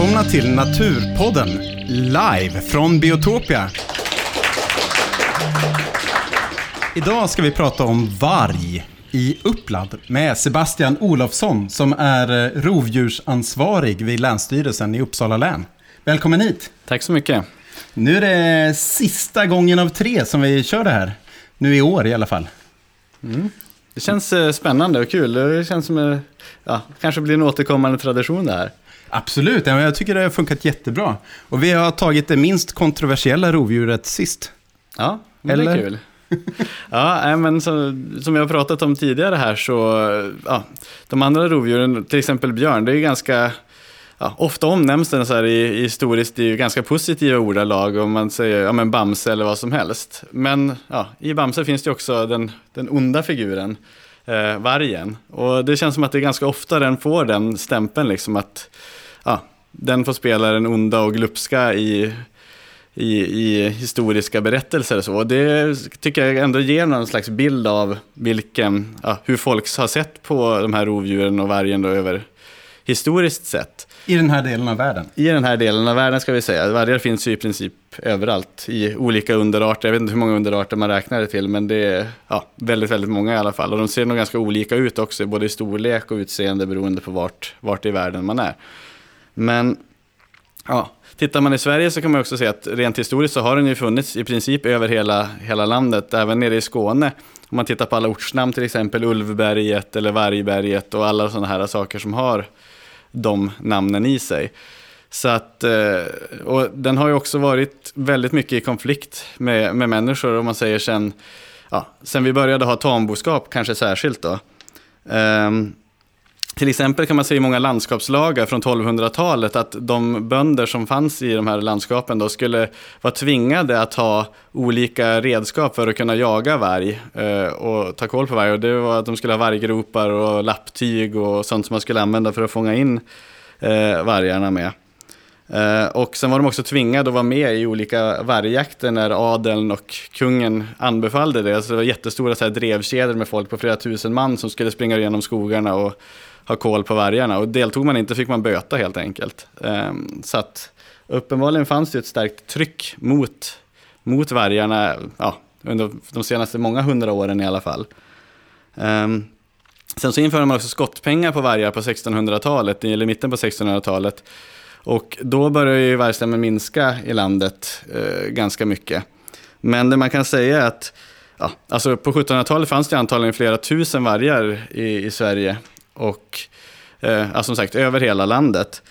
Välkomna till Naturpodden, live från Biotopia. Idag ska vi prata om varg i Uppland med Sebastian Olofsson som är eh, rovdjursansvarig vid Länsstyrelsen i Uppsala län. Välkommen hit! Tack så mycket. Nu är det sista gången av tre som vi kör det här. Nu i år i alla fall. Det känns eh, spännande och kul. Det känns som eh, ja, kanske blir en återkommande tradition det här. Absolut, ja, jag tycker det har funkat jättebra. Och vi har tagit det minst kontroversiella rovdjuret sist. Ja, men det Eller? är kul. Ja, men så, som jag har pratat om tidigare här så, ja, de andra rovdjuren, till exempel björn, det är ganska, ja, ofta omnämns den så här i, i historiskt i ganska positiva ordalag om man säger, ja men Bamse eller vad som helst. Men ja, i Bamse finns det också den, den onda figuren, eh, vargen. Och det känns som att det är ganska ofta den får den stämpeln liksom att, ja, den får spela den onda och glupska i i, i historiska berättelser och så. Och det tycker jag ändå ger någon slags bild av vilken, ja, hur folk har sett på de här rovdjuren och vargen då över historiskt sett. I den här delen av världen. I den här delen av världen ska vi säga, vargar finns ju i princip överallt i olika underarter. Jag vet inte hur många underarter man räknar det till, men det är ja, väldigt, väldigt många i alla fall. Och de ser nog ganska olika ut också, både i storlek och utseende beroende på vart, vart i världen man är. Men ja, tittar man i Sverige så kan man också se att rent historiskt så har den ju funnits i princip över hela, hela landet, även nere i Skåne. Om man tittar på alla ortsnamn till exempel, Ulvberget eller Vargberget och alla sådana här saker som har de namnen i sig. Så att, eh, och den har ju också varit väldigt mycket i konflikt med, med människor, om man säger sen, ja, sen vi började ha tamboskap, kanske särskilt då. Um, till exempel kan man se i många landskapslagar från 1200-talet att de bönder som fanns i de här landskapen då skulle vara tvingade att ha olika redskap för att kunna jaga varg eh, och ta koll på varg. Och det var att de skulle ha varggropar och lapptyg och sånt som man skulle använda för att fånga in eh, vargarna med. Eh, och sen var de också tvingade att vara med i olika vargjakter när adeln och kungen anbefallde det. Så det var jättestora så här, drevkedjor med folk på flera tusen man som skulle springa igenom skogarna och ha koll på vargarna. Och deltog man inte fick man böta helt enkelt. Ehm, så att uppenbarligen fanns det ett starkt tryck mot, mot vargarna ja, under de senaste många hundra åren i alla fall. Ehm, sen så införde man också skottpengar på vargar på 1600-talet, eller mitten på 1600-talet. Och då började ju vargstammen minska i landet eh, ganska mycket. Men det man kan säga är att ja, alltså på 1700-talet fanns det antagligen flera tusen vargar i, i Sverige. Och eh, som sagt, över hela landet.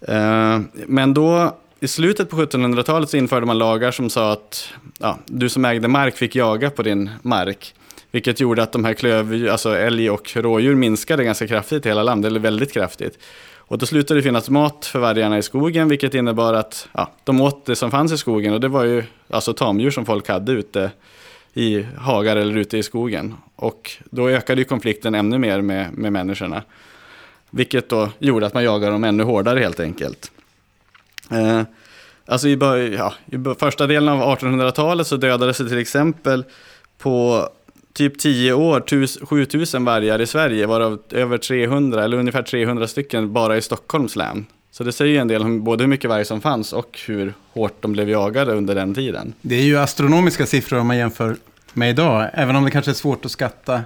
Eh, men då, i slutet på 1700-talet så införde man lagar som sa att ja, du som ägde mark fick jaga på din mark. Vilket gjorde att de här klöv, alltså älg och rådjur minskade ganska kraftigt i hela landet, eller väldigt kraftigt. Och då slutade det finnas mat för vargarna i skogen, vilket innebar att ja, de åt det som fanns i skogen. Och det var ju alltså tamdjur som folk hade ute i hagar eller ute i skogen. Och då ökade ju konflikten ännu mer med, med människorna. Vilket då gjorde att man jagade dem ännu hårdare helt enkelt. Eh, alltså i, ja, i första delen av 1800-talet så dödades det till exempel på typ 10 år 7000 vargar i Sverige, varav över 300, eller ungefär 300 stycken bara i Stockholms län. Så det säger ju en del om både hur mycket varg som fanns och hur hårt de blev jagade under den tiden. Det är ju astronomiska siffror om man jämför med idag. Även om det kanske är svårt att skatta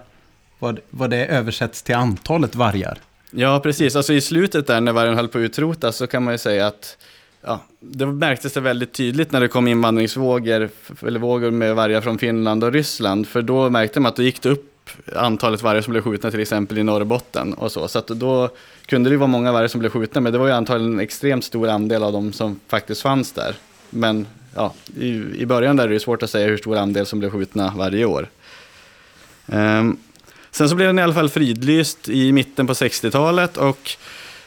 vad, vad det översätts till antalet vargar. Ja, precis. Alltså i slutet där när vargen höll på att utrotas så kan man ju säga att ja, det märktes det väldigt tydligt när det kom invandringsvågor eller vågor med vargar från Finland och Ryssland. För då märkte man att då gick det upp antalet vargar som blev skjutna till exempel i Norrbotten och så. Så att då kunde det ju vara många vargar som blev skjutna, men det var ju antagligen en extremt stor andel av dem som faktiskt fanns där. Men ja, i, i början där är det ju svårt att säga hur stor andel som blev skjutna varje år. Um, Sen så blev den i alla fall fridlyst i mitten på 60-talet och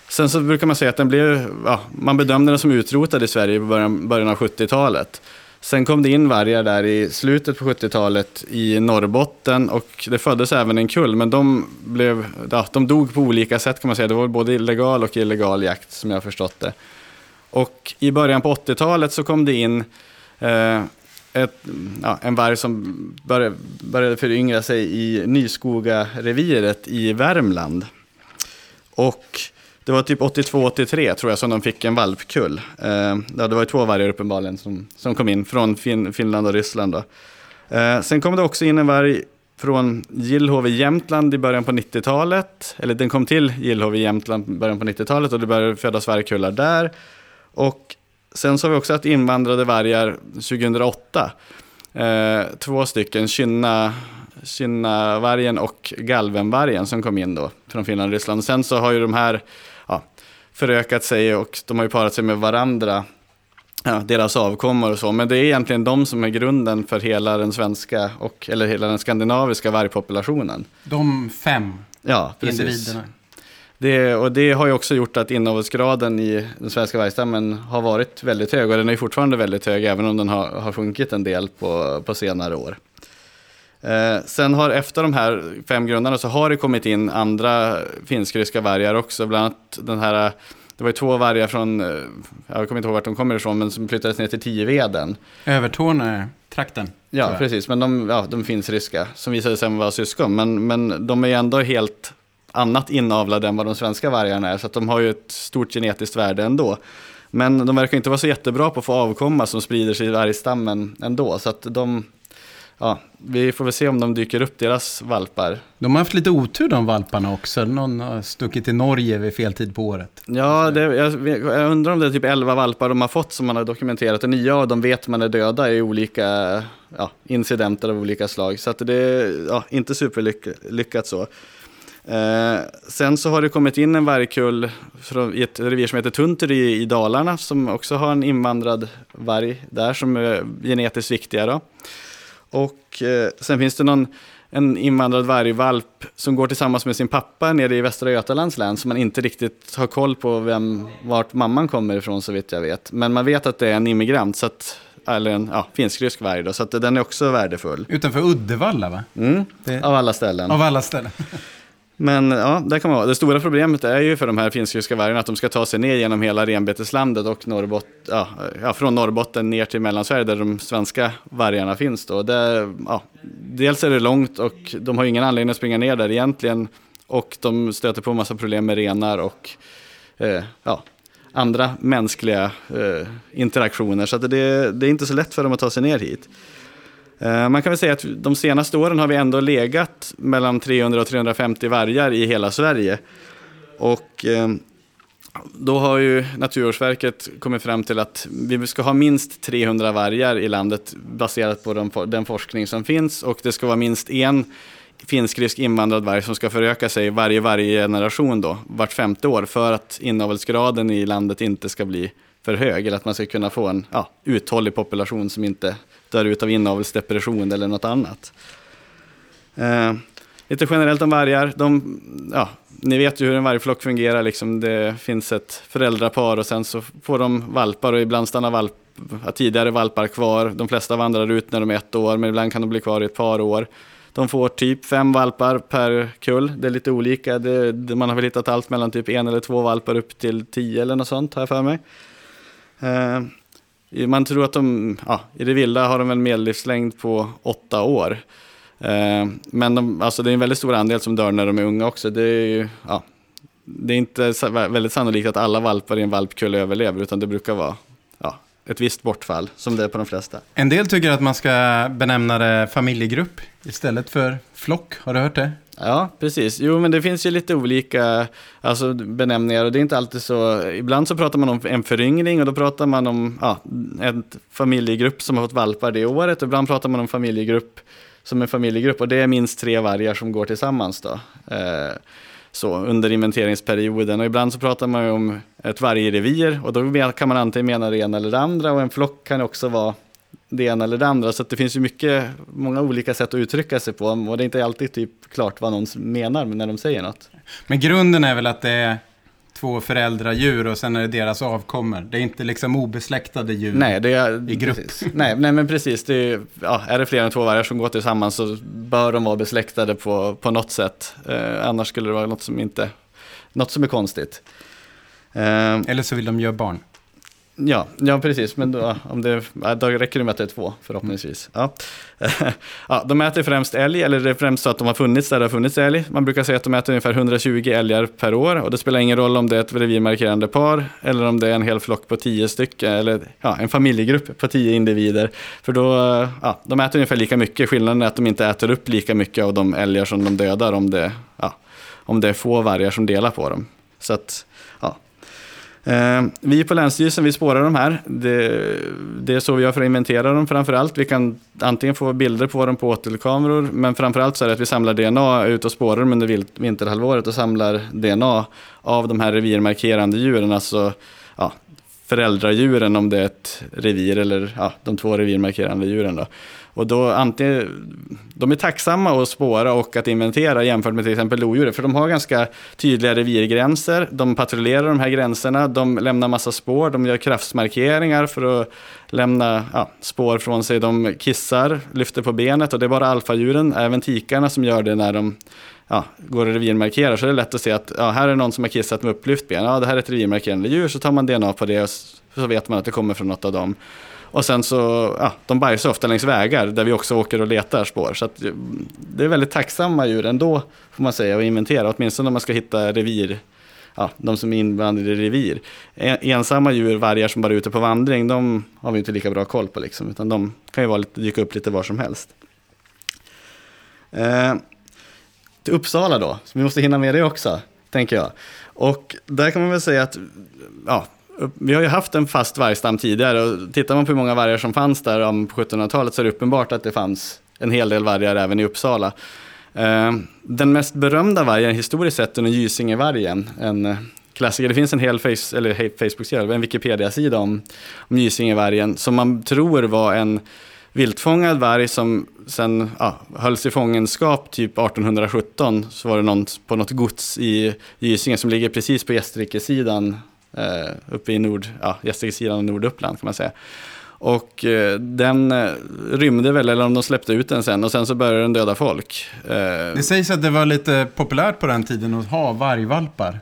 sen så brukar man säga att den blev, ja, man bedömde den som utrotad i Sverige i början, början av 70-talet. Sen kom det in vargar där i slutet på 70-talet i Norrbotten och det föddes även en kull, men de, blev, ja, de dog på olika sätt kan man säga. Det var både illegal och illegal jakt som jag har förstått det. Och i början på 80-talet så kom det in eh, ett, ja, en varg som började, började föryngra sig i Nyskoga-reviret i Värmland. Och det var typ 82-83 tror jag som de fick en valpkull. Eh, det var ju två vargar uppenbarligen som, som kom in från fin Finland och Ryssland. Då. Eh, sen kom det också in en varg från Gillhov i Jämtland i början på 90-talet. Eller den kom till Gillhov i Jämtland i början på 90-talet och det började födas vargkullar där. Och sen så har vi också att invandrade vargar 2008. Eh, två stycken, Kynna-vargen och Galvenvargen som kom in då från Finland och Ryssland. Sen så har ju de här förökat sig och de har ju parat sig med varandra ja, deras avkommor och så. Men det är egentligen de som är grunden för hela den svenska och eller hela den skandinaviska vargpopulationen. De fem Ja, precis. individerna. Det, och det har ju också gjort att inavelsgraden i den svenska vargstammen har varit väldigt hög och den är fortfarande väldigt hög även om den har, har sjunkit en del på, på senare år. Eh, sen har efter de här fem grundarna så har det kommit in andra finsk-ryska vargar också, bland annat den här det var ju två vargar från, eh, jag kommer inte ihåg vart de kommer ifrån, men som flyttades ner till Tiveden. Övertorneå-trakten. Ja, precis. Men de, ja, de finns ryska, som visade sig vara syskon. Men, men de är ju ändå helt annat inavlade än vad de svenska vargarna är. Så att de har ju ett stort genetiskt värde ändå. Men de verkar inte vara så jättebra på att få avkomma som sprider sig i vargstammen ändå. Så att de, ja, vi får väl se om de dyker upp, deras valpar. De har haft lite otur de valparna också. Någon har stuckit till Norge vid fel tid på året. Ja, det, jag, jag undrar om det är typ 11 valpar de har fått som man har dokumenterat. Och nio av dem vet man är döda i olika ja, incidenter av olika slag. Så att det är ja, inte superlyckat så. Eh, sen så har det kommit in en vargkull från, i ett revir som heter Tunteri i Dalarna som också har en invandrad varg där som är genetiskt viktiga. Då. Och eh, sen finns det någon en invandrad vargvalp som går tillsammans med sin pappa nere i Västra Götalands län som man inte riktigt har koll på vem, vart mamman kommer ifrån så vitt jag vet. Men man vet att det är en immigrant, så att, eller en ja, finsk-rysk varg då, så att den är också värdefull. Utanför Uddevalla va? Mm, Det- av alla ställen. Av alla ställen. Men ja, där kan man vara. Det stora problemet är ju för de här finsk-ryska vargarna att de ska ta sig ner genom hela renbeteslandet och Norrbot ja, ja, från Norrbotten ner till Mellansverige där de svenska vargarna finns. Då. Det, ja, dels är det långt och de har ingen anledning att springa ner där egentligen. Och de stöter på en massa problem med renar och eh, ja, andra mänskliga eh, interaktioner. Så att det, det är inte så lätt för dem att ta sig ner hit. Eh, man kan väl säga att de senaste åren har vi ändå legat mellan 300 och 350 vargar i hela Sverige. Och eh, då har ju Naturvårdsverket kommit fram till att vi ska ha minst 300 vargar i landet baserat på de, den forskning som finns och det ska vara minst en finsk-rysk invandrad varg som ska föröka sig varje, varje generation då, vart femte år för att inavelsgraden i landet inte ska bli för hög eller att man ska kunna få en ja, uthållig population som inte dör ut av inavelsdepression eller något annat. Eh, lite generellt om vargar. De, ja, ni vet ju hur en vargflock fungerar. Liksom. Det finns ett föräldrapar och sen så får de valpar och ibland stannar valp, tidigare valpar kvar. De flesta vandrar ut när de är ett år men ibland kan de bli kvar i ett par år. De får typ fem valpar per kull. Det är lite olika. Det, det, man har väl hittat allt mellan typ en eller två valpar upp till tio eller något sånt har jag för mig. Eh, man tror att de, ja, i det vilda har de en medellivslängd på åtta år. Eh, men de, alltså det är en väldigt stor andel som dör när de är unga också. Det är, ju, ja, det är inte väldigt sannolikt att alla valpar i en valpkull överlever, utan det brukar vara ja, ett visst bortfall, som det är på de flesta. En del tycker att man ska benämna det familjegrupp istället för flock. Har du hört det? Ja, precis. Jo, men det finns ju lite olika alltså, benämningar och det är inte alltid så. Ibland så pratar man om en föryngring och då pratar man om ja, en familjegrupp som har fått valpar det året. Och ibland pratar man om familjegrupp som en familjegrupp och det är minst tre vargar som går tillsammans då. Eh, så under inventeringsperioden och ibland så pratar man ju om ett vargrevir och då kan man antingen mena det ena eller det andra och en flock kan också vara det ena eller det andra. Så det finns ju mycket, många olika sätt att uttrycka sig på och det är inte alltid typ klart vad någon menar när de säger något. Men grunden är väl att det är två föräldradjur och sen är det deras avkommor. Det är inte liksom obesläktade djur. Nej, det är... I grupp. Precis. Nej, nej, men precis. Det är, ja, är det fler än två vargar som går tillsammans så bör de vara besläktade på, på något sätt. Eh, annars skulle det vara något som inte... Något som är konstigt. Eh, Eller så vill de göra barn. Ja, ja precis. Men då, om det, då räcker det med att det är två förhoppningsvis. Ja. ja, de äter främst älg, eller det är främst så att de har funnits där det har funnits älg. Man brukar säga att de äter ungefär 120 älgar per år. Och det spelar ingen roll om det är ett revirmarkerande par eller om det är en hel flock på tio stycken. Eller ja, en familjegrupp på tio individer. För då, ja, de äter ungefär lika mycket. Skillnaden är att de inte äter upp lika mycket av de älgar som de dödar om det, ja, om det är få vargar som delar på dem. Så att, Eh, vi på Länsstyrelsen vi spårar de här. Det, det är så vi gör för att inventera dem framför allt. Vi kan antingen få bilder på dem på åtelkameror, men framför allt så är det att vi samlar DNA ut och spårar dem under vinterhalvåret och samlar DNA av de här revirmarkerande djuren, alltså ja, föräldradjuren om det är ett revir eller ja, de två revirmarkerande djuren. Då. Och då antingen, de är tacksamma att spåra och att inventera jämfört med till exempel lodjuret. för de har ganska tydliga revirgränser. De patrullerar de här gränserna, de lämnar massa spår, de gör kraftsmarkeringar för att lämna ja, spår från sig. De kissar, lyfter på benet och det är bara alfadjuren, även tikarna, som gör det när de ja, går och revirmarkerar. Så är det lätt att se att ja, här är någon som har kissat med upplyft ben. Ja, det här är ett revirmarkerande djur, så tar man DNA på det och så vet man att det kommer från något av dem. Och sen så, ja, de bajsar ofta längs vägar där vi också åker och letar spår. Så att, det är väldigt tacksamma djur ändå, får man säga, att inventera. Åtminstone om man ska hitta revir, ja, de som är invandrade i revir. E-, ensamma djur, vargar som bara är ute på vandring, de har vi inte lika bra koll på. Liksom, utan de kan ju vara lite, dyka upp lite var som helst. Eh, till Uppsala då, så vi måste hinna med det också, tänker jag. Och där kan man väl säga att ja, vi har ju haft en fast vargstam tidigare och tittar man på hur många vargar som fanns där på 1700-talet så är det uppenbart att det fanns en hel del vargar även i Uppsala. Eh, den mest berömda vargen historiskt sett är Gysingevargen, en eh, klassiker. Det finns en hel face, eller Facebook-sida, en Wikipedia-sida om, om Gysingevargen som man tror var en viltfångad varg som sen ja, hölls i fångenskap typ 1817. Så var det någon på något gods i Gysinge som ligger precis på Gästrikesidan eh, uppe i nord, ja, Gästrikesidan av Norduppland kan man säga. Och eh, den eh, rymde väl, eller om de släppte ut den sen, och sen så började den döda folk. Eh, det sägs att det var lite populärt på den tiden att ha vargvalpar.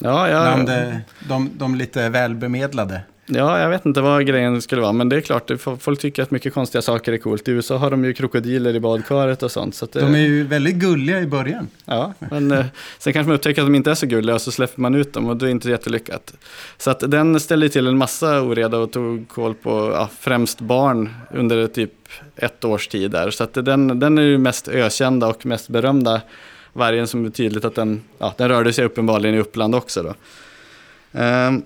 Ja, ja. Bland de, de, de lite välbemedlade. Ja, jag vet inte vad grejen skulle vara, men det är klart, folk tycker att mycket konstiga saker är coolt. I USA har de ju krokodiler i badkaret och sånt. Så det... De är ju väldigt gulliga i början. Ja, men eh, sen kanske man upptäcker att de inte är så gulliga och så släpper man ut dem och det är inte jättelyckat. Så att den ställde till en massa oreda och tog koll på ja, främst barn under typ ett års tid där. Så att den, den är ju mest ökända och mest berömda vargen som är tydligt att den, ja, den rörde sig uppenbarligen i Uppland också. Då. Um,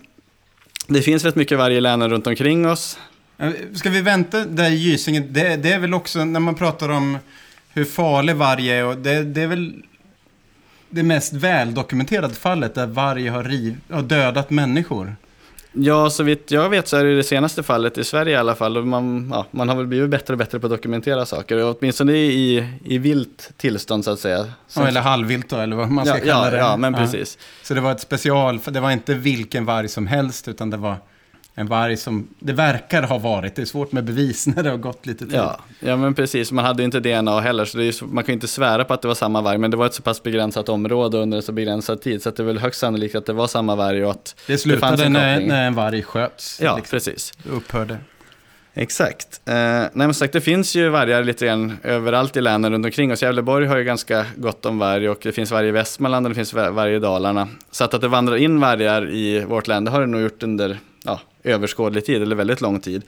det finns rätt mycket varg i länen runt omkring oss. Ska vi vänta där i Gysinge? Det, det, är väl också när man pratar om hur farlig varg är. Och det, det är väl det mest väldokumenterade fallet där varg har, riv, har dödat människor. Ja, så vitt jag vet så är det det senaste fallet i Sverige i alla fall. Och man, ja, man har väl blivit bättre och bättre på att dokumentera saker. Åtminstone i, i vilt tillstånd så att säga. Ja, eller halvvilt då, eller vad man ska ja, kalla ja, det. Ja, men precis. Så det var ett special, för det var inte vilken varg som helst, utan det var en varg som det verkar ha varit. Det är svårt med bevis när det har gått lite tid. Ja, ja men precis. Man hade inte DNA heller, så, så man kan inte svära på att det var samma varg. Men det var ett så pass begränsat område under en så begränsad tid, så det är väl högst sannolikt att det var samma varg och att det slutade det en när, när en varg sköts. Ja, liksom. precis. Det upphörde. Exakt. Eh, nej, men sagt, det finns ju vargar lite grann överallt i länen runt omkring oss. Gävleborg har ju ganska gott om varg och det finns varg i Västmanland och det finns varg i Dalarna. Så att, att det vandrar in vargar i vårt län, det har det nog gjort under ja, överskådlig tid, eller väldigt lång tid.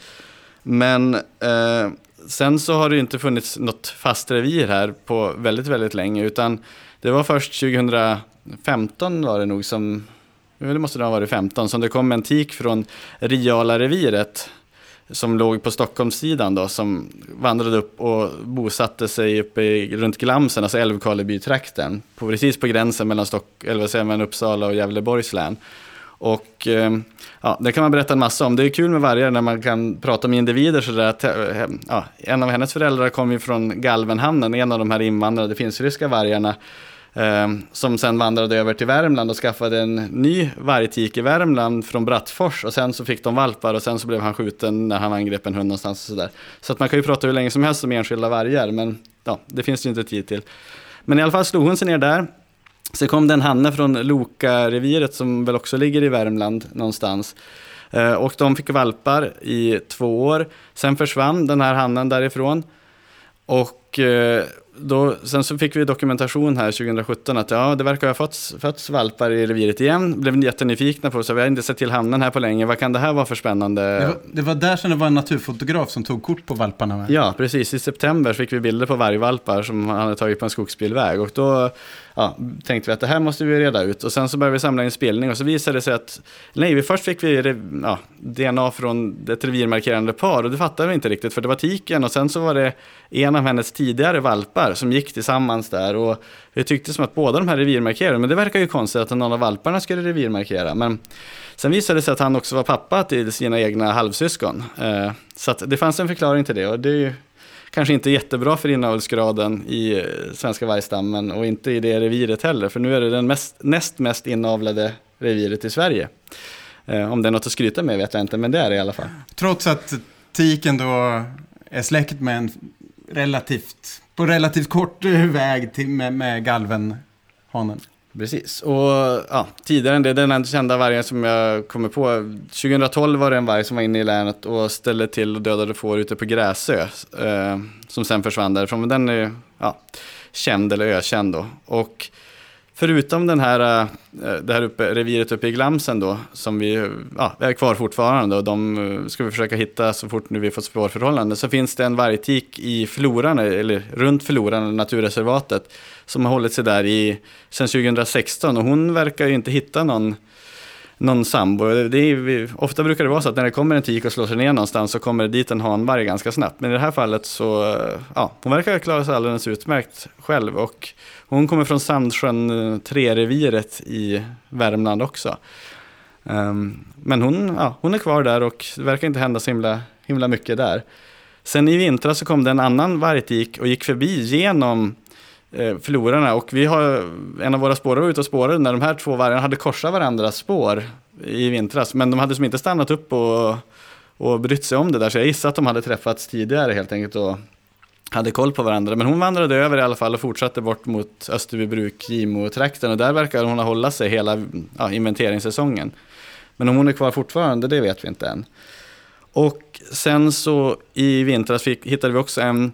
Men eh, sen så har det inte funnits något fast revir här på väldigt, väldigt länge, utan det var först 2015 var det nog som, det måste det ha varit 15, som det kom en tik från Riala-reviret som låg på Stockholmssidan då, som vandrade upp och bosatte sig uppe i, runt Glamsen, alltså Älvkarleby-trakten, precis på gränsen mellan, Stock, eller vad säger man, Uppsala och Gävleborgs län. Och eh, ja, det kan man berätta en massa om. Det är kul med vargar när man kan prata om individer. Så att, eh, ja, en av hennes föräldrar kom ju från Galvenhamnen, en av de här invandrade finsk-ryska vargarna. Eh, som sen vandrade över till Värmland och skaffade en ny vargtik i Värmland från Brattfors. Och sen så fick de valpar och sen så blev han skjuten när han angrep en hund någonstans. Och så, där. så att man kan ju prata hur länge som helst om enskilda vargar, men ja, det finns det ju inte tid till. Men i alla fall slog hon sig ner där. Sen kom det en hanne från Loka-reviret som väl också ligger i Värmland någonstans. Eh, och de fick valpar i två år. Sen försvann den här hannen därifrån. Och eh, då, sen så fick vi dokumentation här 2017 att ja, det verkar ha fötts, fötts valpar i reviret igen. Blev jättenyfikna på så vi har inte sett till hannen här på länge. Vad kan det här vara för spännande? Det var, det var där som det var en naturfotograf som tog kort på valparna. Med. Ja, precis. I september fick vi bilder på vargvalpar som han hade tagit på en skogsbilväg. Och då ja, tänkte vi att det här måste vi reda ut. Och sen så började vi samla in spelning och så visade det sig att nej, vi först fick vi ja, DNA från ett revirmarkerande par och det fattade vi inte riktigt för det var tiken och sen så var det en av hennes tidigare valpar som gick tillsammans där och vi tyckte som att båda de här revirmarkerade, men det verkar ju konstigt att någon av valparna skulle revirmarkera. Men sen visade det sig att han också var pappa till sina egna halvsyskon. Eh, så det fanns en förklaring till det och det är ju kanske inte jättebra för inavelsgraden i eh, svenska vargstammen och inte i det reviret heller, för nu är det den mest, näst mest inavlade reviret i Sverige. Eh, om det är något att skryta med vet jag inte, men det är det i alla fall. Trots att tiken då är släkt med en relativt, på relativt kort väg till, med, med galvenhanen. Precis, och ja, tidigare än det, den enda kända vargen som jag kommer på, 2012 var det en varg som var inne i länet och ställde till och dödade får ute på Gräsö, eh, som sen försvann därifrån. Men den är ja, känd eller ökänd då. Och förutom den här, eh, det här uppe, reviret uppe i Glamsen då, som vi ja, är kvar fortfarande och de eh, ska vi försöka hitta så fort nu vi får spårförhållande, så finns det en vargtik i floran, eller runt floran, naturreservatet, som har hållit sig där i, sedan 2016 och hon verkar ju inte hitta någon någon sambo. Det är, ofta brukar det vara så att när det kommer en tik och slår sig ner någonstans så kommer det dit en hanvarg ganska snabbt. Men i det här fallet så, ja, hon verkar klara sig alldeles utmärkt själv. Och hon kommer från Sandsjön eh, 3-reviret i Värmland också. Um, men hon, ja, hon är kvar där och det verkar inte hända så himla, himla mycket där. Sen i vintras så kom det en annan vargtik och gick förbi genom Eh, förlorarna. Och vi har, en av våra spårare var ute och spårade när de här två vargarna hade korsat varandras spår i vintras. Men de hade som inte stannat upp och, och brytt sig om det där. Så jag gissar att de hade träffats tidigare helt enkelt och hade koll på varandra. Men hon vandrade över i alla fall och fortsatte bort mot Österbybruk, Gimo-trakten. Och där verkar hon ha hållit sig hela ja, inventeringssäsongen. Men om hon är kvar fortfarande, det vet vi inte än. Och sen så i vintras fick, hittade vi också en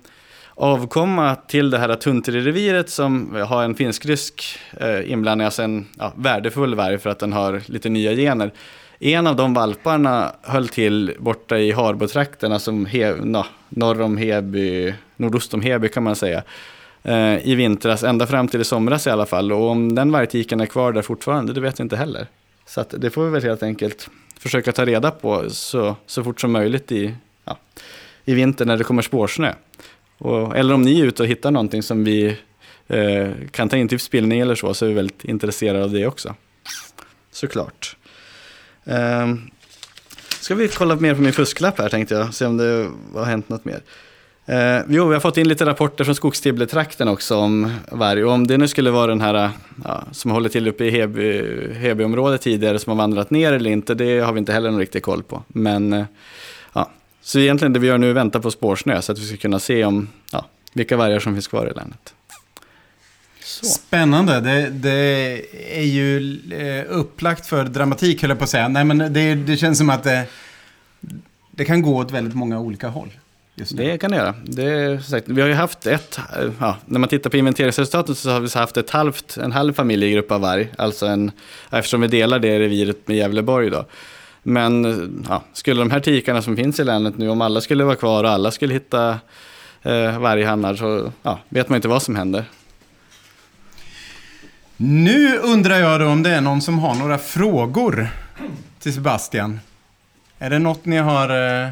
avkomma till det här Tuntri-reviret som har en finsk-rysk eh, inblandning, alltså en ja, värdefull varg för att den har lite nya gener. En av de valparna höll till borta i Harbotrakterna, alltså he, no, norr om Heby, nordost om Heby kan man säga, eh, i vintras, ända fram till i somras i alla fall. Och om den vargtiken är kvar där fortfarande, det vet jag inte heller. Så det får vi väl helt enkelt försöka ta reda på så, så fort som möjligt i, ja, i vinter när det kommer spårsnö. Och, eller om ni är ute och hittar någonting som vi eh, kan ta in typ till spillning eller så, så är vi väldigt intresserade av det också. Såklart. Eh, ska vi kolla mer på min fusklapp här tänkte jag, se om det har hänt något mer. Eh, jo, vi har fått in lite rapporter från Skogstibbletrakten också om varg. Och om det nu skulle vara den här eh, ja, som håller till uppe i Heby, Hebyområdet tidigare som har vandrat ner eller inte, det har vi inte heller någon riktig koll på. Men eh, så egentligen det vi gör nu är att vänta på spårsnö så att vi ska kunna se om ja, vilka vargar som finns kvar i länet. Så. Spännande. Det, det, är ju eh, upplagt för dramatik, höll jag på att säga. Nej, men det, det känns som att det, det kan gå åt väldigt många olika håll. Det kan det göra. Det sagt, vi har ju haft ett, ja, när man tittar på inventeringsresultaten så har vi haft ett halvt, en halv familjegrupp av varg. Alltså en, eftersom vi delar det reviret med Gävleborg då. Men ja, skulle de här tikarna som finns i länet nu, om alla skulle vara kvar och alla skulle hitta eh, varghannar så ja, vet man inte vad som händer. Nu undrar jag då om det är någon som har några frågor till Sebastian. Är det något ni har... Eh,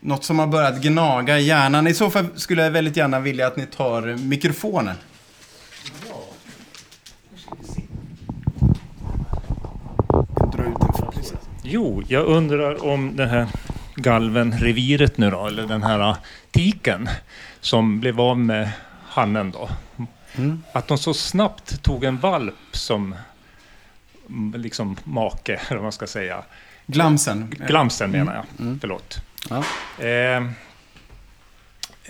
något som har börjat gnaga i hjärnan? I så fall skulle jag väldigt gärna vilja att ni tar mikrofonen. Jo, jag undrar om det här galvenreviret nu då, eller den här äh, tiken som blev av med hannen då. Mm. Att de så snabbt tog en valp som mm, liksom make, eller vad man ska säga. Glamsen. Glamsen menar jag, mm. förlåt. Ja. Eh,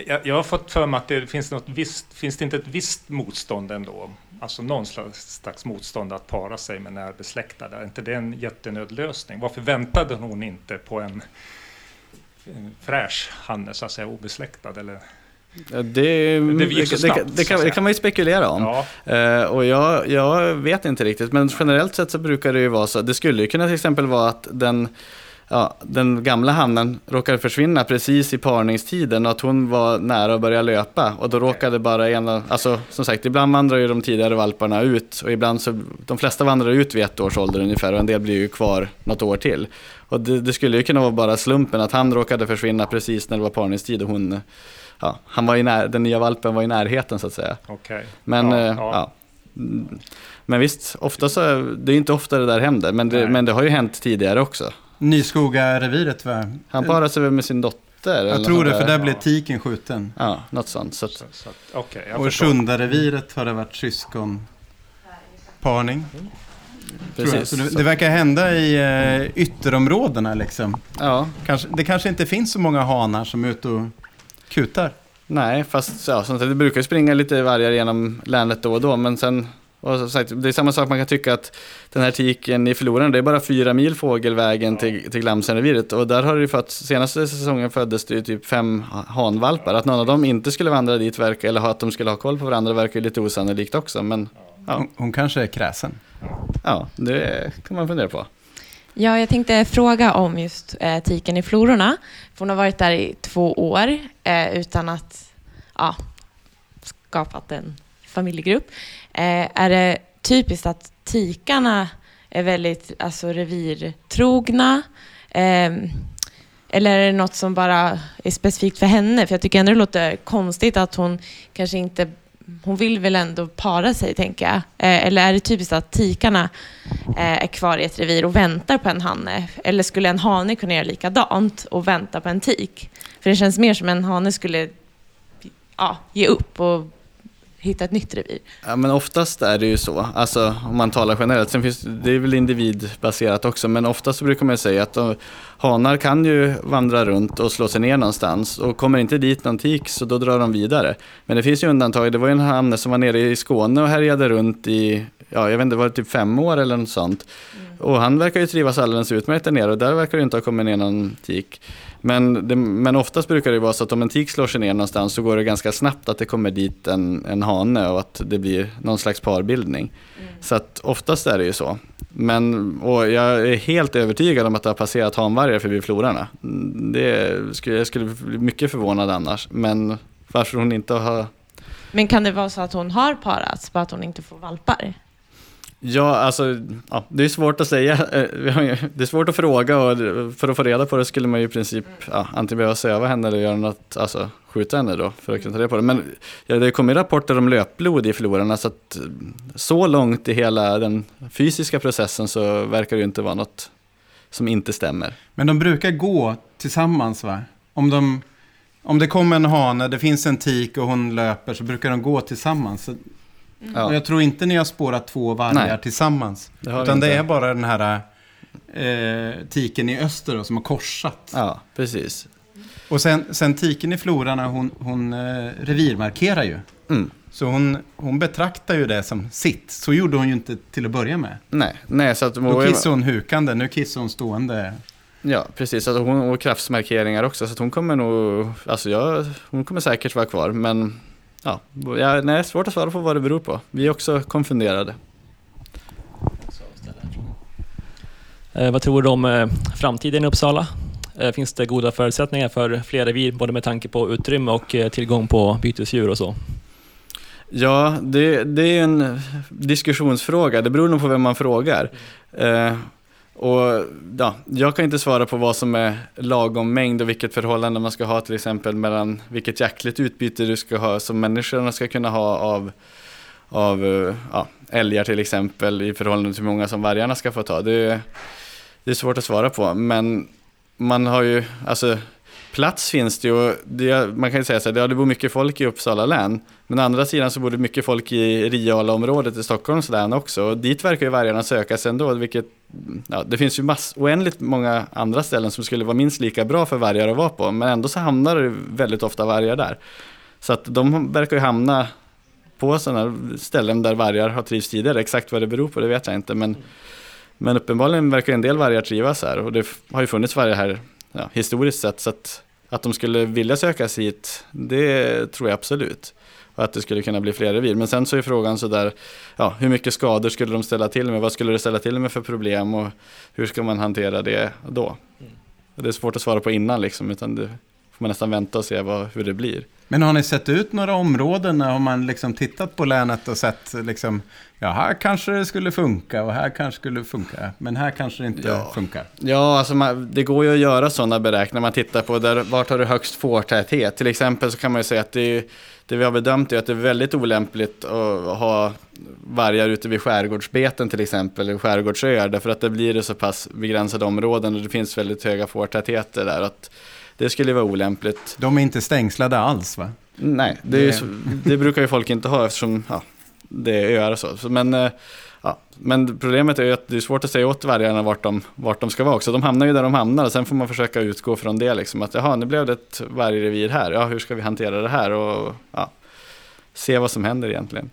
Jag, jag har fått för mig att det finns något visst, finns det inte ett visst motstånd ändå? Alltså någon slags, slags motstånd att para sig med närbesläktade. Är inte det en jättenödlösning? Varför väntade hon inte på en, en fräsch hanne, så att säga, obesläktad? Eller? Det, det, det, snabbt, det, kan, det, kan, man ju spekulera om. Ja. Uh, och jag, jag vet inte riktigt, men generellt sett så brukar det ju vara så. Det skulle ju kunna till exempel vara att den ja, den gamla hannen råkade försvinna precis i parningstiden och att hon var nära att börja löpa. Och då råkade bara en alltså som sagt, ibland vandrar ju de tidigare valparna ut och ibland så, de flesta vandrar ut vid ett års ålder ungefär och en del blir ju kvar något år till. Och det, det skulle ju kunna vara bara slumpen att han råkade försvinna precis när det var parningstid och hon, ja, han var i när, den nya valpen var i närheten så att säga. Okay. Men, ja, eh, ja. ja. Men visst, ofta så, det är inte ofta det där händer, men det, men det har ju hänt tidigare också. Nyskoga-reviret va? Han parade sig väl med sin dotter? Jag tror det, för där blev tiken skjuten. Ja, något sånt. Så, så, så okay, och Sjunda-reviret har det varit syskonparning. Mm. Precis. Det, det, verkar hända i uh, ytterområdena liksom. Ja. Kanske, det kanske inte finns så många hanar som är ute och kutar. Nej, fast ja, det brukar springa lite vargar genom länet då och då, men sen och sagt, det är samma sak man kan tycka att den här tiken i förloraren, det är bara fyra mil fågelvägen till, till Glamsenreviret. Och där har det ju fått, senaste säsongen föddes det ju typ fem hanvalpar. Att någon av dem inte skulle vandra dit verkar, eller att de skulle ha koll på varandra verkar lite osannolikt också. Men, ja. hon, hon kanske är kräsen. Ja, det kan man fundera på. Ja, jag tänkte fråga om just eh, tiken i flororna. För hon har varit där i två år eh, utan att ja, skapat en familjegrupp. Eh, är det typiskt att tikarna är väldigt alltså, revirtrogna? Eh, eller är det något som bara är specifikt för henne? För jag tycker ändå det låter konstigt att hon kanske inte... Hon vill väl ändå para sig, tänker jag. Eh, eller är det typiskt att tikarna eh, är kvar i ett revir och väntar på en hanne? Eller skulle en hane kunna göra likadant och vänta på en tik? För det känns mer som en hane skulle ja, ge upp och hitta ett nytt revir? Ja, men oftast är det ju så, alltså om man talar generellt. Sen finns det är väl individbaserat också, men oftast brukar man säga att de, hanar kan ju vandra runt och slå sig ner någonstans och kommer inte dit någon tik så då drar de vidare. Men det finns ju undantag. Det var ju en hanne som var nere i Skåne och härjade runt i, ja jag vet inte, var det typ fem år eller något sånt. Mm. Och han verkar ju trivas alldeles utmärkt där nere och där verkar det inte ha kommit ner någon tik. Men, det, men oftast brukar det vara så att om en tik slår sig ner någonstans så går det ganska snabbt att det kommer dit en, en hane och att det blir någon slags parbildning. Mm. Så att oftast är det ju så. Men, och jag är helt övertygad om att det har passerat hanvargar förbi florarna. Det skulle, jag skulle bli mycket förvånad annars. Men varför hon inte har... Men kan det vara så att hon har parats, bara att hon inte får valpar? Ja, alltså, ja, det är svårt att säga. Eh, det är svårt att fråga och för att få reda på det skulle man ju i princip ja, antingen behöva söva henne eller göra något, alltså skjuta henne då för att kunna ta reda på det. Men ja, det kommer rapporter om löpblod i förlorarna så att så långt i hela den fysiska processen så verkar det ju inte vara något som inte stämmer. Men de brukar gå tillsammans va? Om, de, om det kommer en hane, det finns en tik och hon löper så brukar de gå tillsammans. Mm. Jag tror inte ni har spårat två vargar Nej. tillsammans. Det utan det är bara den här eh, tiken i öster då, som har korsat. Ja, precis. Och sen, sen tiken i florarna, hon, hon eh, revirmarkerar ju. Mm. Så hon, hon betraktar ju det som sitt. Så gjorde hon ju inte till att börja med. Nej, nej så att... Då kissade hon hukande, nu kissar hon stående. Ja, precis. Alltså hon, och kraftsmarkeringar också. Så att hon kommer nog... Alltså jag, hon kommer säkert vara kvar, men ja, ja, nej, svårt att svara på vad det beror på. Vi är också konfunderade. Eh, vad tror du om eh, framtiden i Uppsala? Eh, finns det goda förutsättningar för fler revir, både med tanke på utrymme och eh, tillgång på bytesdjur och så? Ja, det, det, är en diskussionsfråga. Det beror nog på vem man frågar. Och ja, jag kan inte svara på vad som är lagom mängd och vilket förhållande man ska ha till exempel mellan vilket jaktligt utbyte du ska ha som människorna ska kunna ha av, av eh, ja, älgar till exempel i förhållande till hur många som vargarna ska få ta. Det, det är svårt att svara på men man har ju, alltså plats finns det ju. Det, man kan ju säga så här, det, det bor mycket folk i Uppsala län. Men å andra sidan så bor det mycket folk i Riala-området i Stockholms län också. Och dit verkar ju vargarna söka sig ändå. Vilket, ja, det finns ju mass, oändligt många andra ställen som skulle vara minst lika bra för vargar att vara på. Men ändå så hamnar det väldigt ofta vargar där. Så att de verkar ju hamna på sådana ställen där vargar har trivts tidigare. Exakt vad det beror på det vet jag inte. Men, men uppenbarligen verkar en del vargar trivas här. Och det har ju funnits vargar här ja, historiskt sett. Så att, att de skulle vilja söka sig hit, det tror jag absolut. Och att det skulle kunna bli fler revir. Men sen så är frågan sådär, ja, hur mycket skador skulle de ställa till med? Vad skulle det ställa till med för problem? Och hur ska man hantera det då? Det är svårt att svara på innan liksom, utan det får man nästan vänta och se vad, hur det blir. Men har ni sett ut några områden? Har man liksom tittat på länet och sett liksom, ja här kanske det skulle funka och här kanske skulle funka, men här kanske det inte Ja. funkar. Ja, alltså man, det går ju att göra sådana beräkningar. Man tittar på där, vart har du högst fårtäthet. Till exempel så kan man ju säga att det, är, det vi har bedömt är att det är väldigt olämpligt att ha vargar ute vid skärgårdsbeten till exempel, eller skärgårdsöar, därför att det blir det så pass begränsade områden och det finns väldigt höga fårtätheter där. Att det skulle vara olämpligt. De är inte stängslade alls va? Nej, det, Det- så, det brukar ju folk inte ha eftersom ja, det är öar och så. så men, eh, ja, men problemet är ju att det är svårt att säga åt vargarna vart de, vart de ska vara också. De hamnar ju där de hamnar och sen får man försöka utgå från det. Liksom, att jaha, nu blev det ett vargrevir här. Ja, hur ska vi hantera det här? Och ja, se vad som händer egentligen.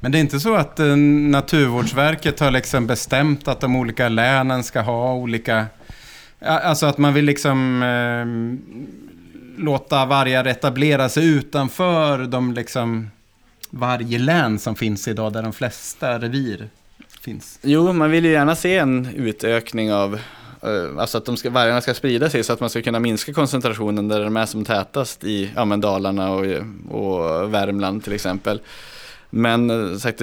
Men det är inte så att eh, Naturvårdsverket har liksom bestämt att de olika länen ska ha olika... Alltså att man vill liksom eh, låta vargar etablera sig utanför de liksom varje län som finns idag där de flesta revir finns. Jo, man vill ju gärna se en utökning av eh, Alltså att de ska, vargarna ska sprida sig så att man ska kunna minska koncentrationen där de är som tätast i ja, men Dalarna och, och Värmland till exempel. Men eh, sagt,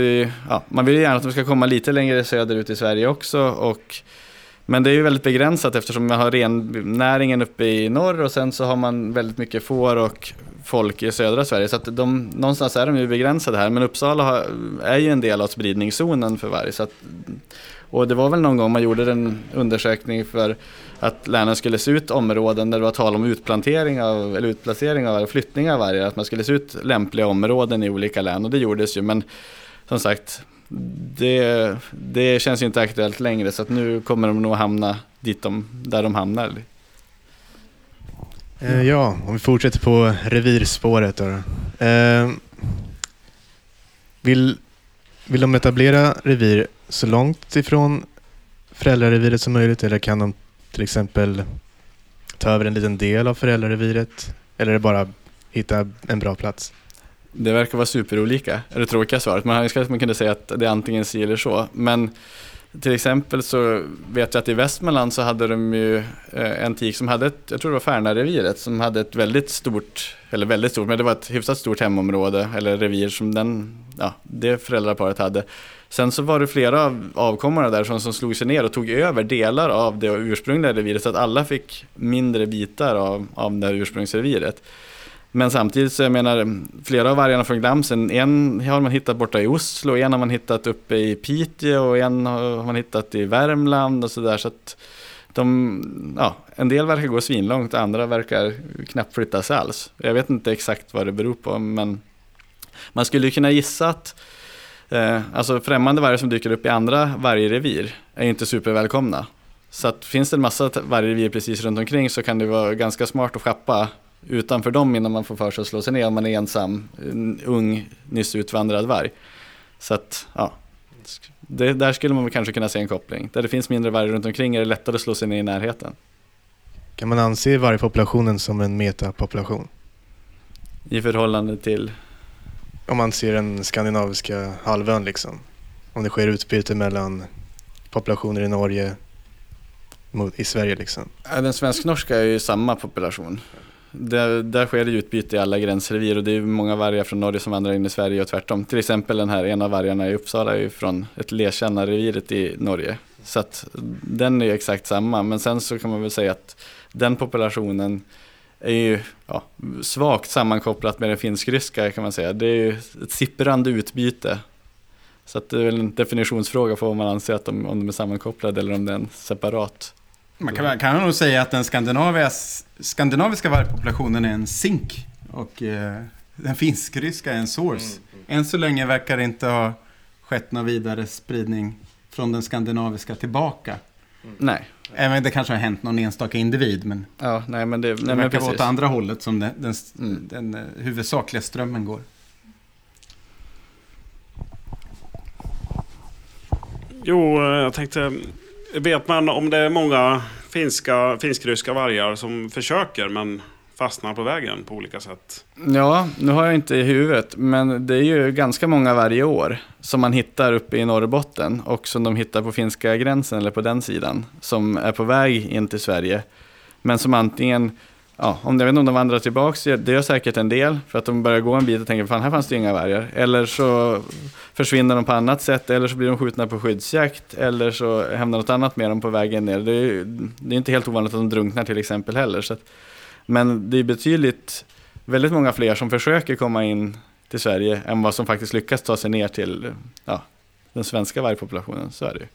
ja, man vill ju gärna att de ska komma lite längre söderut i Sverige också. Och, men det är ju väldigt begränsat eftersom man har rennäringen uppe i norr och sen så har man väldigt mycket får och folk i södra Sverige. Så att de, någonstans är de ju begränsade här. Men Uppsala har, är ju en del av spridningszonen för varg. Så att, och det var väl någon gång man gjorde en undersökning för att länen skulle se ut områden där det var tal om utplantering av, eller utplacering av, eller flyttning av vargar. Att man skulle se ut lämpliga områden i olika län och det gjordes ju. Men som sagt, det, det känns ju inte aktuellt längre så att nu kommer de nog hamna dit de, där de hamnar. Eh, ja, om vi fortsätter på revirspåret då. Eh, vill, vill de etablera revir så långt ifrån föräldrareviret som möjligt eller kan de till exempel ta över en liten del av föräldrareviret? Eller är det bara hitta en bra plats? Det verkar vara superolika, är det tråkiga svaret. Man önskar att man kunde säga att det är antingen si eller så. Men till exempel så vet jag att i Västmanland så hade de ju eh, en tik som hade ett, jag tror det var Färnareviret, som hade ett väldigt stort, eller väldigt stort, men det var ett hyfsat stort hemområde eller revir som den, ja, det föräldraparet hade. Sen så var det flera av avkommorna där som, som slog sig ner och tog över delar av det ursprungliga reviret så att alla fick mindre bitar av, av det här ursprungsreviret. Men samtidigt så jag menar, flera av vargarna från Glamsen, en har man hittat borta i Oslo, en har man hittat uppe i Piteå och en har man hittat i Värmland och sådär. Så att de, ja, en del verkar gå svinlångt, andra verkar knappt flytta sig alls. Jag vet inte exakt vad det beror på, men man skulle ju kunna gissa att eh, alltså främmande vargar som dyker upp i andra vargrevir är inte supervälkomna. Så att finns det en massa vargrevir precis runt omkring så kan det vara ganska smart att schappa utanför dem innan man får för sig att slå sig ner om man är ensam, en ung, nyss utvandrad varg. Så att, ja, det, där skulle man kanske kunna se en koppling. Där det finns mindre varg runt omkring är det lättare att slå sig ner i närheten. Kan man anse vargpopulationen som en metapopulation? I förhållande till, Om man ser den skandinaviska halvön liksom. Om det sker utbyte mellan populationer i Norge mot, i Sverige liksom. den svensk-norska är ju samma population. Där, där sker det utbyte i alla gränsrevir och det är många vargar från Norge som vandrar in i Sverige och tvärtom. Till exempel den här ena vargarna i Uppsala är ju från ett Lerkänna-reviret i Norge. Så att den är ju exakt samma, men sen så kan man väl säga att den populationen är ju ja, svagt sammankopplat med den finsk-ryska kan man säga. Det är ju ett sipprande utbyte. Så att det är väl en definitionsfråga på vad man anser att de, om de är sammankopplade eller om det är en separat. Man kan, kan nog säga att den skandinaviska vargpopulationen är en zink och eh, den finsk-ryska är en source. Än så länge verkar det inte ha skett någon vidare spridning från den skandinaviska tillbaka. Nej. Även det kanske har hänt någon enstaka individ, men Ja, nej men det, det nej, men verkar vara åt andra hållet som den, den, Mm. den eh, huvudsakliga strömmen går. Jo, eh, jag tänkte... Vet man om det är många finska, finsk-ryska vargar som försöker men fastnar på vägen på olika sätt? Ja, nu har jag inte i huvudet, men det är ju ganska många varje år som man hittar uppe i Norrbotten och som de hittar på finska gränsen eller på den sidan som är på väg in till Sverige. Men som antingen, ja, om jag vet inte om de vandrar tillbaka, det gör säkert en del för att de börjar gå en bit och tänker fan här fanns det inga vargar. Eller så försvinner de på annat sätt eller så blir de skjutna på skyddsjakt eller så händer något annat med dem på vägen ner. Det är, ju- det är inte helt ovanligt att de drunknar till exempel heller. Så att, men det är betydligt väldigt många fler som försöker komma in till Sverige än vad som faktiskt lyckas ta sig ner till ja, den svenska vargpopulationen. Så är det ju.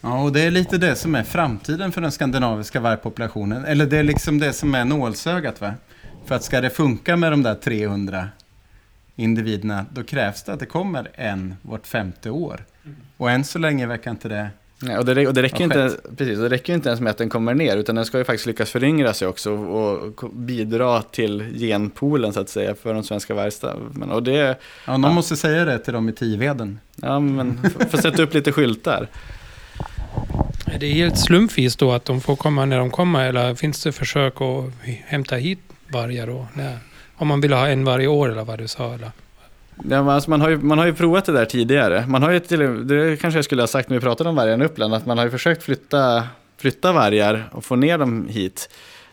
Ja, och det är lite det som är framtiden för den skandinaviska vargpopulationen. Eller det är liksom det som är nålsögat va? För att ska det funka med de där 300 individerna, då krävs det att det kommer en vart femte år. Och än så länge verkar inte det... Nej, och, det, och det, räcker inte, precis, och det räcker inte ens med att den kommer ner, utan den ska ju faktiskt lyckas föryngra sig också och ko- bidra till genpoolen så att säga för de svenska vargstammen. Och det, Ja, någon Ja. måste säga det till dem i Tiveden. ja men, får sätta upp lite skyltar. Är det helt slumpvis då att de får komma när de kommer eller finns det försök att hämta hit vargar då? När, om man vill ha en varje år eller vad du sa? Eller? Ja, alltså man, har ju, man har ju provat det där tidigare. Man har ju till, det kanske jag skulle ha sagt när vi pratade om vargarna i Uppland, att man har ju försökt flytta, flytta vargar och få ner dem hit.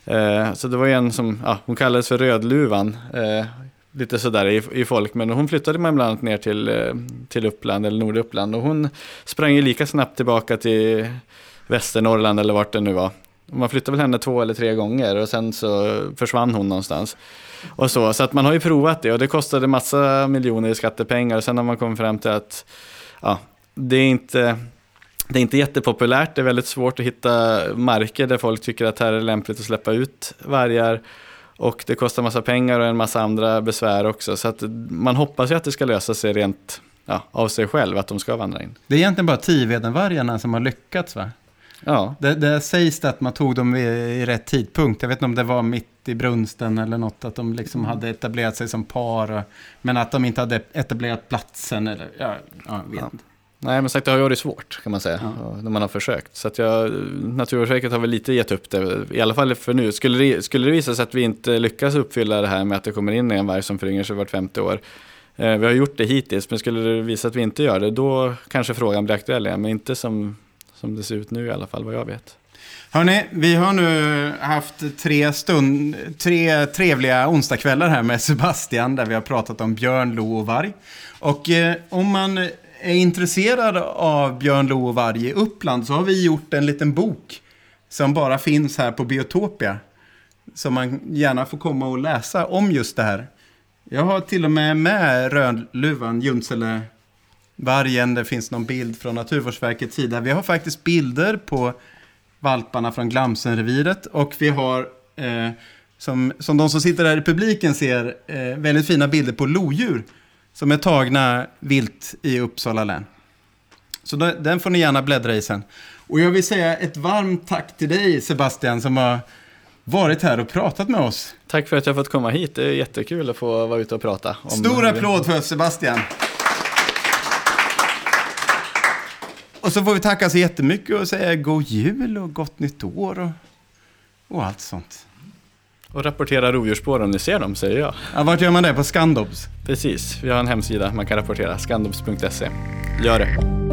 Eh, så det var ju en som, ja, hon kallades för Rödluvan, eh, lite sådär i, i folk, men hon flyttade man bland annat ner till, eh, till Uppland eller Norduppland och hon sprang ju lika snabbt tillbaka till Västernorrland eller vart det nu var. Man flyttade väl henne två eller tre gånger och sen så försvann hon någonstans. Och så, så att man har ju provat det och det kostade massa miljoner i skattepengar och sen har man kommit fram till att ja, det är inte det är inte jättepopulärt, det är väldigt svårt att hitta marker där folk tycker att här är lämpligt att släppa ut vargar. Och det kostar massa pengar och en massa andra besvär också. Så att man hoppas ju att det ska lösa sig rent ja, av sig själv, att de ska vandra in. Det är egentligen bara Tivedenvargarna som har lyckats va? Ja, Det, det sägs att man tog dem i, i rätt tidpunkt. Jag vet inte om det var mitt i brunsten eller något. Att de liksom hade etablerat sig som par. Och, men att de inte hade etablerat platsen. Eller, ja, ja, jag vet Ja. nej men sagt det har ju varit svårt kan man säga, Ja. när man har försökt. Så att jag, Naturvårdsverket har väl lite gett upp det, i alla fall för nu. Skulle det, skulle det visa sig att vi inte lyckas uppfylla det här med att det kommer in en varg som föryngrar sig vart femte år. Eh, vi har gjort det hittills, men skulle det visa att vi inte gör det, då kanske frågan blir aktuell igen. Men inte som, som det ser ut nu i alla fall, vad jag vet. Hörni, vi har nu haft tre, stund, tre trevliga onsdagskvällar här med Sebastian där vi har pratat om björn, lo och varg. Och eh, om man är intresserad av björn, lo och varg i Uppland så har vi gjort en liten bok som bara finns här på Biotopia. Som man gärna får komma och läsa om just det här. Jag har till och med med Rödluvan, Junsele vargen. Det finns någon bild från Naturvårdsverkets sida. Vi har faktiskt bilder på valparna från Glamsenreviret. Och vi har, eh, som, som de som sitter där i publiken ser, eh, väldigt fina bilder på lodjur. Som är tagna vilt i Uppsala län. Så då, den får ni gärna bläddra i sen. Och jag vill säga ett varmt tack till dig Sebastian som har varit här och pratat med oss. Tack för att jag fått komma hit, det är jättekul att få vara ute och prata. Stor applåd för Sebastian. Och så får vi tacka så jättemycket och säga god jul och gott nytt år och, och allt sånt. Och rapportera rovdjursspår om ni ser dem, säger jag. Ja, vart gör man det? På Scandobs? Precis, vi har en hemsida man kan rapportera, skandobs.se. Gör det.